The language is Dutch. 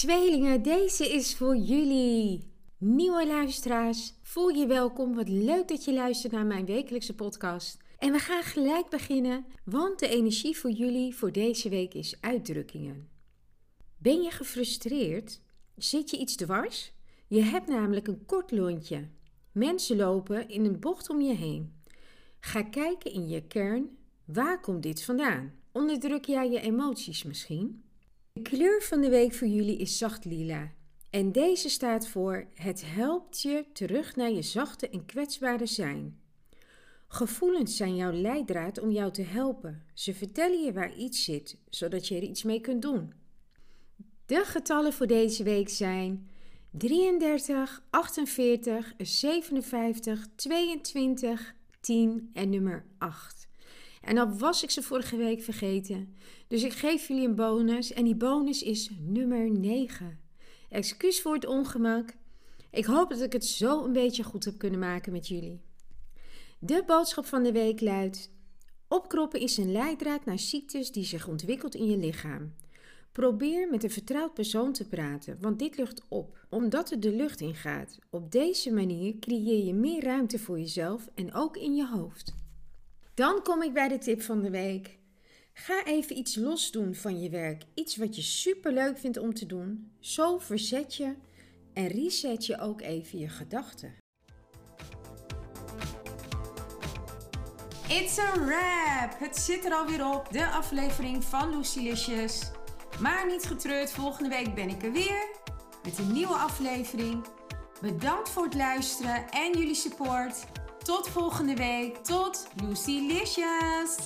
Tweelingen, deze is voor jullie. Nieuwe luisteraars, voel je welkom. Wat leuk dat je luistert naar mijn wekelijkse podcast. En we gaan gelijk beginnen, want de energie voor jullie voor deze week is uitdrukkingen. Ben je gefrustreerd? Zit je iets dwars? Je hebt namelijk een kort lontje. Mensen lopen in een bocht om je heen. Ga kijken in je kern. Waar komt dit vandaan? Onderdruk jij je emoties misschien? De kleur van de week voor jullie is zacht lila. En deze staat voor: het helpt je terug naar je zachte en kwetsbare zijn. Gevoelens zijn jouw leidraad om jou te helpen. Ze vertellen je waar iets zit, zodat je er iets mee kunt doen. De getallen voor deze week zijn 33, 48, 57, 22, 10 en nummer 8. En dan was ik ze vorige week vergeten. Dus ik geef jullie een bonus en die bonus is nummer 9. Excuus voor het ongemak. Ik hoop dat ik het zo een beetje goed heb kunnen maken met jullie. De boodschap van de week luidt: Opkroppen is een leidraad naar ziektes die zich ontwikkelt in je lichaam. Probeer met een vertrouwd persoon te praten, want dit lucht op, omdat het de lucht ingaat. Op deze manier creëer je meer ruimte voor jezelf en ook in je hoofd. Dan kom ik bij de tip van de week. Ga even iets los doen van je werk. Iets wat je super leuk vindt om te doen. Zo verzet je en reset je ook even je gedachten. It's a wrap! Het zit er alweer op, de aflevering van Lucilicious. Maar niet getreurd, volgende week ben ik er weer met een nieuwe aflevering. Bedankt voor het luisteren en jullie support. Tot volgende week. Tot Lucy Licious.